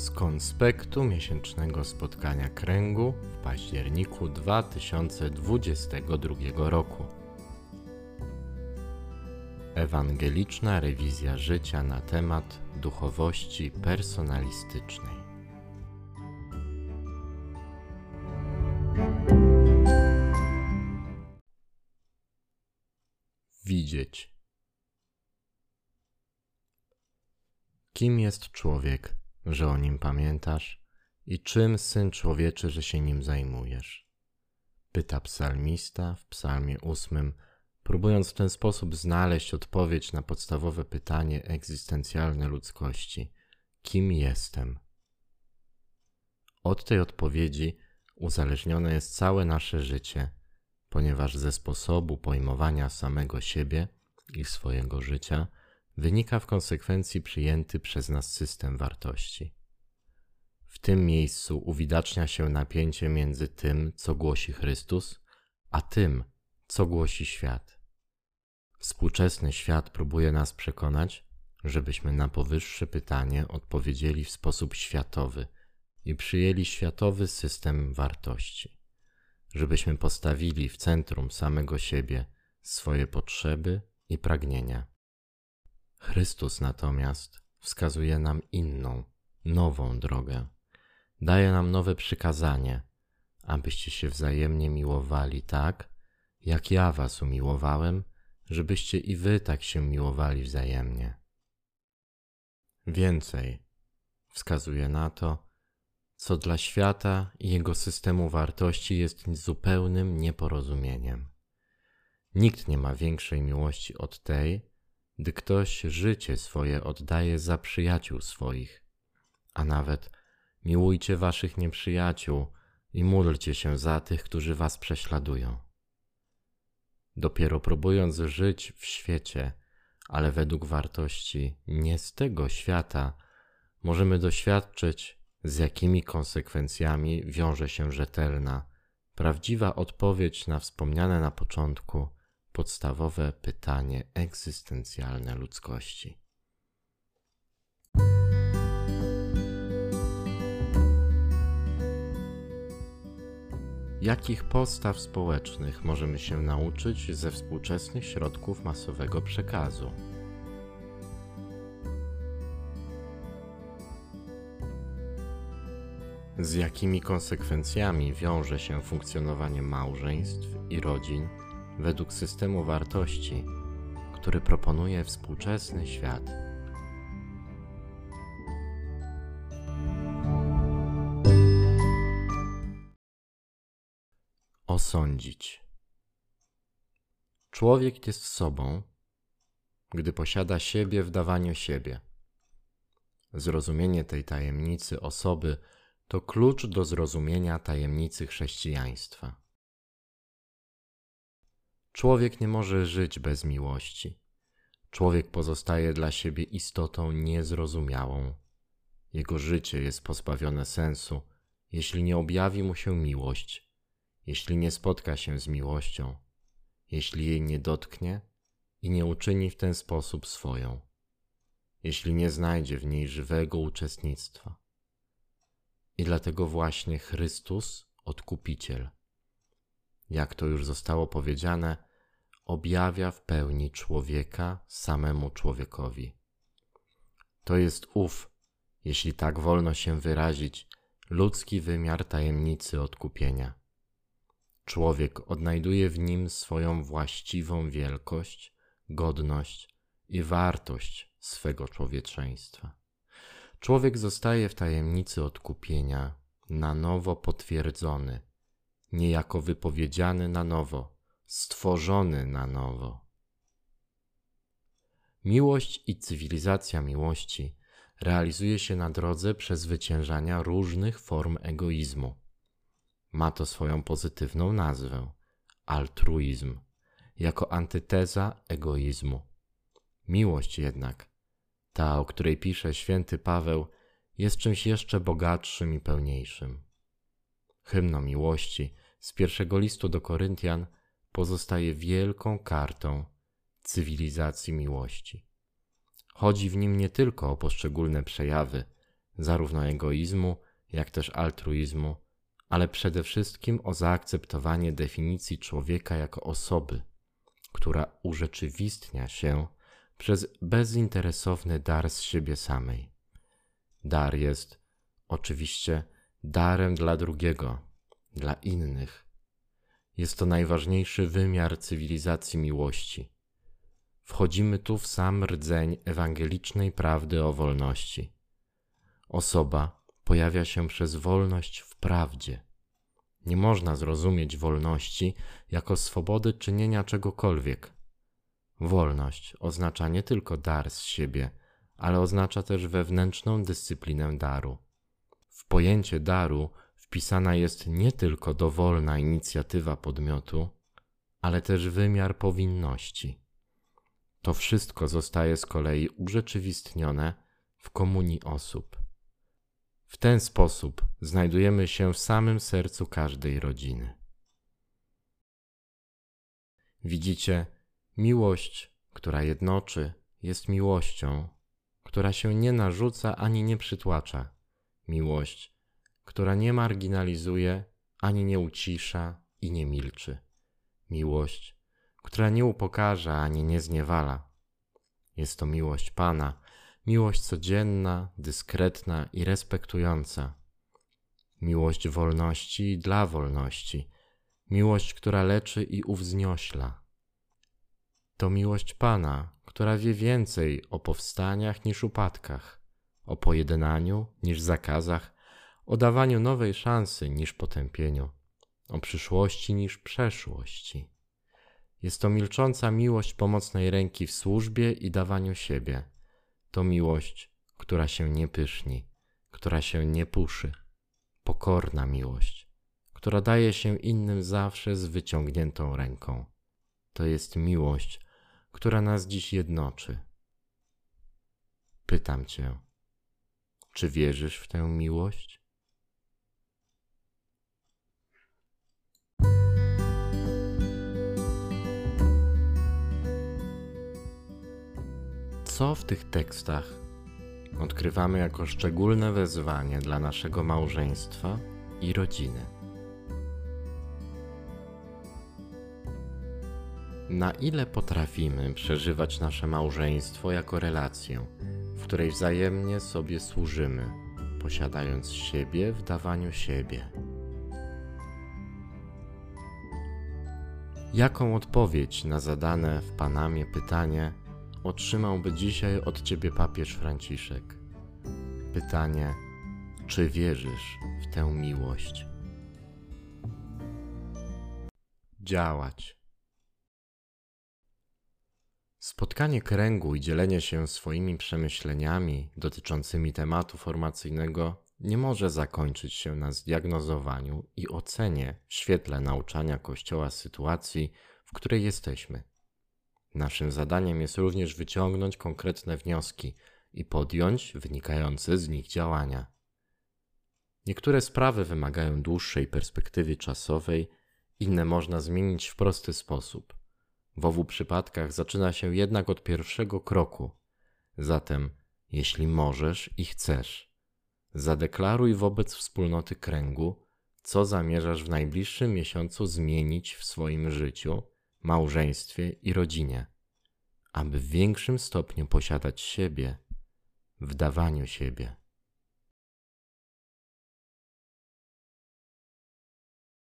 z konspektu miesięcznego spotkania kręgu w październiku 2022 roku. Ewangeliczna rewizja życia na temat duchowości personalistycznej. Widzieć. Kim jest człowiek, że o nim pamiętasz, i czym syn człowieczy, że się nim zajmujesz? Pyta psalmista w Psalmie ósmym, próbując w ten sposób znaleźć odpowiedź na podstawowe pytanie egzystencjalne ludzkości: kim jestem? Od tej odpowiedzi uzależnione jest całe nasze życie, ponieważ ze sposobu pojmowania samego siebie i swojego życia wynika w konsekwencji przyjęty przez nas system wartości. W tym miejscu uwidacznia się napięcie między tym, co głosi Chrystus, a tym, co głosi świat. Współczesny świat próbuje nas przekonać, żebyśmy na powyższe pytanie odpowiedzieli w sposób światowy i przyjęli światowy system wartości, żebyśmy postawili w centrum samego siebie swoje potrzeby i pragnienia. Chrystus natomiast wskazuje nam inną, nową drogę. Daje nam nowe przykazanie, abyście się wzajemnie miłowali tak, jak ja was umiłowałem, żebyście i wy tak się miłowali wzajemnie. Więcej wskazuje na to, co dla świata i jego systemu wartości jest zupełnym nieporozumieniem. Nikt nie ma większej miłości od tej, gdy ktoś życie swoje oddaje za przyjaciół swoich. A nawet miłujcie waszych nieprzyjaciół i módlcie się za tych, którzy was prześladują. Dopiero próbując żyć w świecie, ale według wartości nie z tego świata, możemy doświadczyć, z jakimi konsekwencjami wiąże się rzetelna, prawdziwa odpowiedź na wspomniane na początku podstawowe pytanie egzystencjalne ludzkości. Jakich postaw społecznych możemy się nauczyć ze współczesnych środków masowego przekazu? Z jakimi konsekwencjami wiąże się funkcjonowanie małżeństw i rodzin według systemu wartości, który proponuje współczesny świat. Osądzić. Człowiek jest sobą, gdy posiada siebie w dawaniu siebie. Zrozumienie tej tajemnicy osoby to klucz do zrozumienia tajemnicy chrześcijaństwa. Człowiek nie może żyć bez miłości. Człowiek pozostaje dla siebie istotą niezrozumiałą. Jego życie jest pozbawione sensu, jeśli nie objawi mu się miłość, jeśli nie spotka się z miłością, jeśli jej nie dotknie i nie uczyni w ten sposób swoją, jeśli nie znajdzie w niej żywego uczestnictwa. I dlatego właśnie Chrystus, Odkupiciel, jak to już zostało powiedziane, objawia w pełni człowieka samemu człowiekowi. To jest ów, jeśli tak wolno się wyrazić, ludzki wymiar tajemnicy odkupienia. Człowiek odnajduje w nim swoją właściwą wielkość, godność i wartość swego człowieczeństwa. Człowiek zostaje w tajemnicy odkupienia na nowo potwierdzony niejako wypowiedziany na nowo, stworzony na nowo. Miłość i cywilizacja miłości realizuje się na drodze przezwyciężania różnych form egoizmu. Ma to swoją pozytywną nazwę altruizm, jako antyteza egoizmu. Miłość jednak, ta, o której pisze święty Paweł, jest czymś jeszcze bogatszym i pełniejszym. Hymno miłości z pierwszego listu do Koryntian pozostaje wielką kartą cywilizacji miłości. Chodzi w nim nie tylko o poszczególne przejawy, zarówno egoizmu, jak też altruizmu, ale przede wszystkim o zaakceptowanie definicji człowieka jako osoby, która urzeczywistnia się przez bezinteresowny dar z siebie samej. Dar jest oczywiście darem dla drugiego, dla innych. Jest to najważniejszy wymiar cywilizacji miłości. Wchodzimy tu w sam rdzeń ewangelicznej prawdy o wolności. Osoba pojawia się przez wolność w prawdzie. Nie można zrozumieć wolności jako swobody czynienia czegokolwiek. Wolność oznacza nie tylko dar z siebie, ale oznacza też wewnętrzną dyscyplinę daru. W pojęcie daru wpisana jest nie tylko dowolna inicjatywa podmiotu, ale też wymiar powinności. To wszystko zostaje z kolei urzeczywistnione w komunii osób. W ten sposób znajdujemy się w samym sercu każdej rodziny. Widzicie, miłość, która jednoczy, jest miłością, która się nie narzuca ani nie przytłacza. Miłość, która nie marginalizuje ani nie ucisza i nie milczy. Miłość, która nie upokarza ani nie zniewala. Jest to miłość Pana, miłość codzienna, dyskretna i respektująca. Miłość wolności dla wolności, miłość, która leczy i uwzniośla. To miłość Pana, która wie więcej o powstaniach niż upadkach, o pojednaniu niż zakazach, o dawaniu nowej szansy niż potępieniu, o przyszłości niż przeszłości. Jest to milcząca miłość pomocnej ręki w służbie i dawaniu siebie. To miłość, która się nie pyszni, która się nie puszy. Pokorna miłość, która daje się innym zawsze z wyciągniętą ręką. To jest miłość, która nas dziś jednoczy. Pytam Cię, czy wierzysz w tę miłość? co w tych tekstach odkrywamy jako szczególne wezwanie dla naszego małżeństwa i rodziny. Na ile potrafimy przeżywać nasze małżeństwo jako relację, w której wzajemnie sobie służymy, posiadając siebie w dawaniu siebie? Jaką odpowiedź na zadane w Panamie pytanie otrzymałby dzisiaj od ciebie papież Franciszek. Pytanie: czy wierzysz w tę miłość? Działać. Spotkanie kręgu i dzielenie się swoimi przemyśleniami dotyczącymi tematu formacyjnego nie może zakończyć się na zdiagnozowaniu i ocenie w świetle nauczania Kościoła sytuacji, w której jesteśmy. Naszym zadaniem jest również wyciągnąć konkretne wnioski i podjąć wynikające z nich działania. Niektóre sprawy wymagają dłuższej perspektywy czasowej, inne można zmienić w prosty sposób. W obu przypadkach zaczyna się jednak od pierwszego kroku. Zatem, jeśli możesz i chcesz, zadeklaruj wobec wspólnoty kręgu, co zamierzasz w najbliższym miesiącu zmienić w swoim życiu małżeństwie i rodzinie, aby w większym stopniu posiadać siebie w dawaniu siebie.